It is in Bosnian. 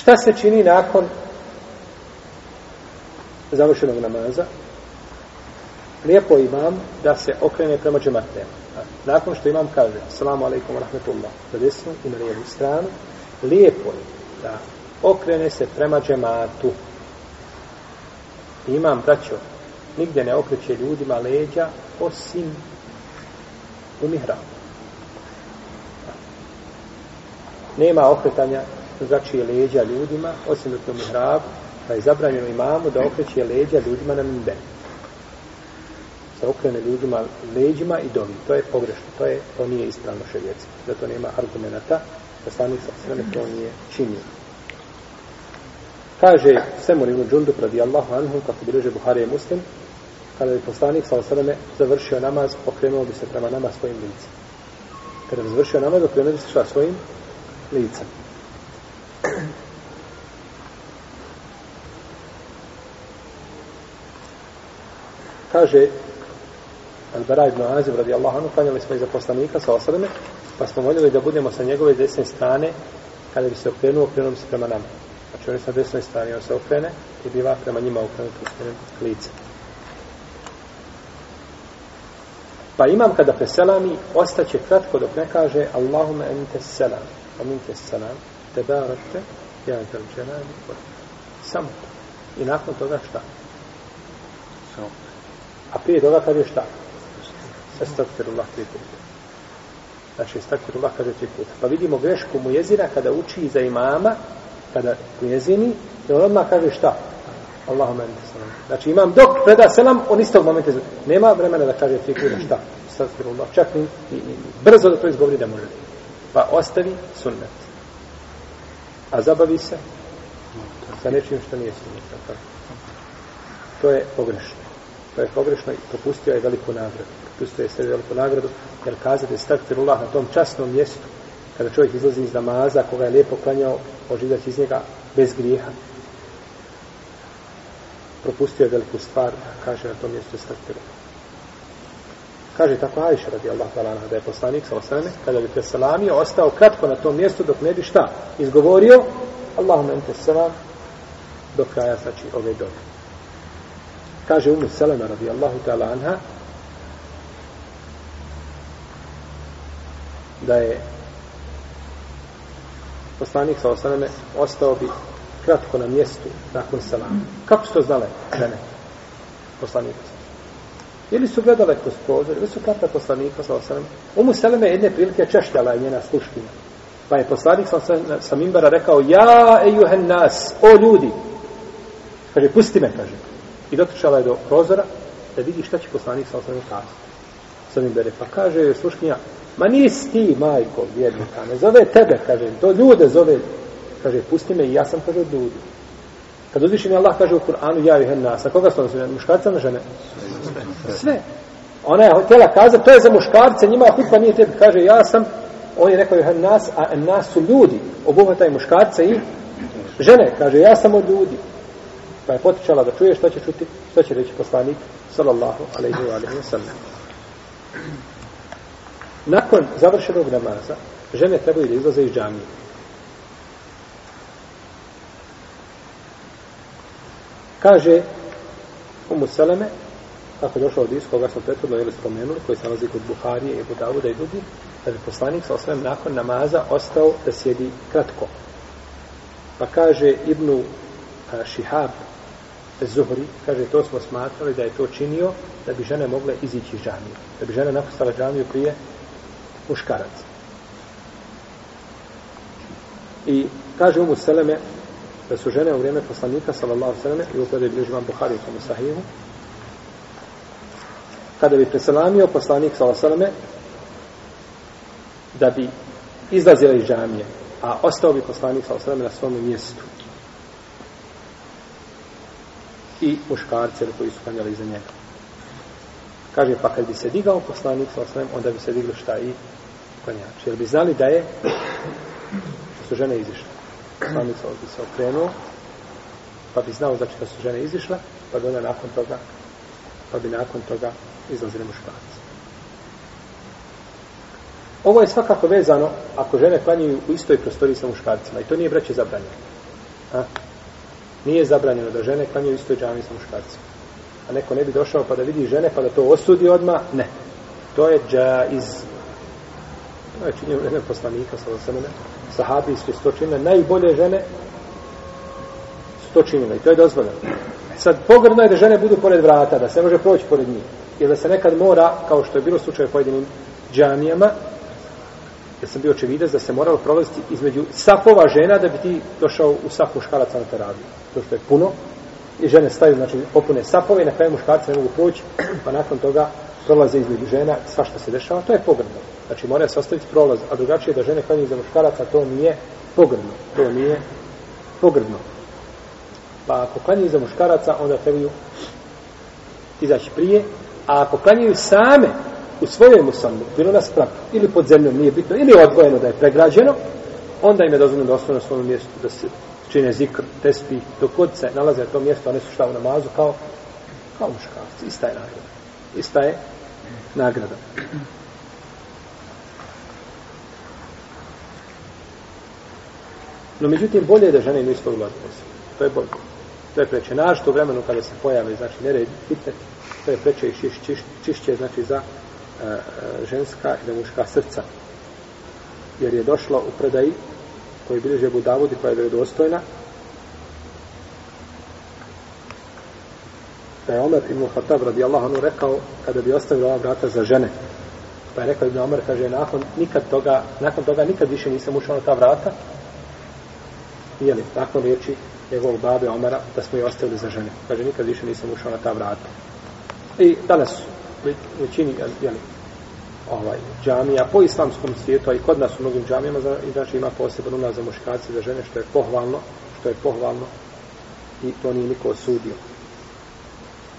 Šta se čini nakon završenog namaza? Lijepo imam da se okrene prema džematnema. Nakon što imam kaže, salamu alaikum wa rahmetullah, za desnu i na lijevu stranu, lijepo je da okrene se prema džematu. Imam, braćo, nigdje ne okreće ljudima leđa osim u mihrabu. Nema okretanja začije leđa ljudima, osim u mihrabu, pa je zabranjeno imamu da okreće leđa ljudima na mimbe. Se okrene ljudima leđima i dovi. To je pogrešno. To, je, to nije ispravno šerijeci. Zato nema argumenta da sami sa sveme to nije činio. Kaže Semur ibn Džundub radijallahu anhu, kako bileže Buharije muslim, kada bi poslanik sa osrame završio namaz, okrenuo bi se prema nama svojim licem. Kada bi završio namaz, okrenuo bi se šta svojim licem. Kaže Al-Bara ibn Azim radijallahu anhu, klanjali smo iza poslanika sa osadame, pa smo voljeli da budemo sa njegove desne strane, kada bi se okrenuo, okrenuo bi se prema nama. Znači on je sa desnoj strani, on se okrene i biva prema njima okrenut u svojim. Pa imam kada preselami, ostaće kratko dok ne kaže Allahumma ente selam, aminte pa selam, te barakte, ja zel dželani, samo to. I nakon toga šta? A prije toga je šta? Estakfirullah tri puta. Znači, estakfirullah kaže tri puta. Pa vidimo grešku mu jezina kada uči za imama, kada mu jezini, i on odmah kaže šta? Allahumma ente salam. Znači imam dok preda selam, on istog momenta nema vremena da kaže tri puta šta. Sastfirullah. Čak ni, i, i, brzo da to izgovori da može. Pa ostavi sunnet. A zabavi se sa nečim što nije sunnet. To je pogrešno. To je pogrešno i propustio je veliku nagradu. Propustio je sve veliku nagradu jer kazati stakfirullah na tom časnom mjestu kada čovjek izlazi iz namaza koga je lijepo klanjao oživljati iz njega bez grijeha propustio je veliku stvar, kaže na tom mjestu stakfirullah. Kaže tako Ajša radi Allah talana, da je poslanik sa osrame, kada bi te salamio, ostao kratko na tom mjestu dok ne bi šta izgovorio, Allahum ente salam, do kraja, znači, ove dobe. Kaže Umu Selema radijallahu ta'ala anha, da je poslanik sa osaname ostao bi kratko na mjestu nakon salama. Kako su to znale žene poslanika? Ili su gledale kroz prozor, ili su kratko poslanika sa osaname. Umu Seleme jedne prilike češljala je njena sluškinja. Pa je poslanik sa, sa Mimbara rekao, ja ejuhen nas, o ljudi. Kaže, pusti me, kaže. I dotrčala je do prozora da vidi šta će poslanik sa osnovim kazati. Sa Mimbere. Pa kaže joj sluškinja, ma nisi ti, majko, vjernika, ne zove tebe, kaže, to ljude zove kaže, pusti me i ja sam, kaže, od ljudi. Kad mi Allah kaže u Kur'anu, ja i nas, a koga su ono muškarca na žene? Sve. Ona je htjela kazati, to je za muškarce, njima hutba nije tebi. Kaže, ja sam, on je rekao, je nas, a nas su ljudi. Obuhvataj muškarce i žene. Kaže, ja sam od ljudi. Pa je potičala da čuje što će čuti, što će reći poslanik, sallallahu alaihi wa alaihi wa sallam. Nakon završenog namaza, žene trebaju da izlaze iz džamije. Kaže Umu Seleme, kako je došao od iz koga smo prethodno ili spomenuli, koji se nalazi kod Buharije i Budavuda i drugi, da je poslanik sa osvijem nakon namaza ostao da sjedi kratko. Pa kaže Ibnu Šihab Zuhri, kaže, to smo smatrali da je to činio da bi žene mogle izići iz džamije. Da bi žene napustala džamiju prije muškaraca. I kaže Umu Seleme, da su žene u vrijeme poslanika sallallahu alejhi ve i upada je bližman Buhari u sahihu kada bi preselamio poslanik sallallahu alejhi ve da bi izlazile iz džamije a ostao bi poslanik sallallahu alejhi ve na svom mjestu i muškarce koji su klanjali iza njega kaže pa kad bi se digao poslanik sa osnovim, onda bi se digli šta i klanjači jer bi znali da je da su žene izišle poslanik sa bi se okrenuo, pa bi znao znači da su žene izišle, pa bi onda nakon toga, pa bi nakon toga izlazili muškarci. Ovo je svakako vezano ako žene klanjaju u istoj prostoriji sa muškarcima i to nije braće zabranjeno. Nije zabranjeno da žene klanjaju istoj džami sa muškarcima. A neko ne bi došao pa da vidi žene pa da to osudi odma Ne. To je džaiz. To je činio vreme poslanika sa osamene. Sahabijski su to. Najbolje žene su to činile. I to je dozvoljeno. Sad, pogrdno je da žene budu pored vrata, da se može proći pored njih. Jer da se nekad mora, kao što je bilo slučaj u pojedinim džamijama, jer sam bio očevidac da se moralo prolaziti između safova žena da bi ti došao u saf muškaraca na teraviju. To što je puno. I žene staju, znači, popune sapove, i na kraju muškarci ne mogu proći, pa nakon toga prolaze između žena, sva što se dešava, to je pogrdno. Znači, mora se ostaviti prolaz, a drugačije da žene klanju za muškaraca, to nije pogrdno. To nije pogrdno. Pa ako klanjuju za muškaraca, onda trebaju izaći prije, a ako klanjuju same u svojoj musalmu, bilo na spratu, ili pod zemljom, nije bitno, ili odvojeno da je pregrađeno, onda im je dozvoljeno da ostane na svom mjestu, da se čine zikr, tespi, dok god se nalaze na tom mjestu, one su šta u namazu, kao, kao muškarci. Ista je nagrada. Ista je nagrada. No, međutim, bolje je da žene nisu ulaze To je bolje. To je preče. Naš to vremenu kada se pojave, znači, nered, fitnet, to je preče i čiš, čiš, čišće, znači, za uh, ženska i za muška srca. Jer je došlo u predaji koji bilježe Abu Davud i koja je vjerodostojna, da je Omer ibn Khattab radijallahu anhu rekao kada bi ostavio ova vrata za žene. Pa je rekao ibn Omer, kaže, nakon, nikad toga, nakon toga nikad više nisam ušao na ta vrata. Jeli, nakon riječi njegovog babe Omara da smo je ostavili za žene. Kaže, nikad više nisam ušao na ta vrata. I danas u većini, jeli, ovaj, džamija po islamskom svijetu, a i kod nas u mnogim džamijama, znači ima poseban ulaz za muškarci, za žene, što je pohvalno, što je pohvalno i to nije niko osudio.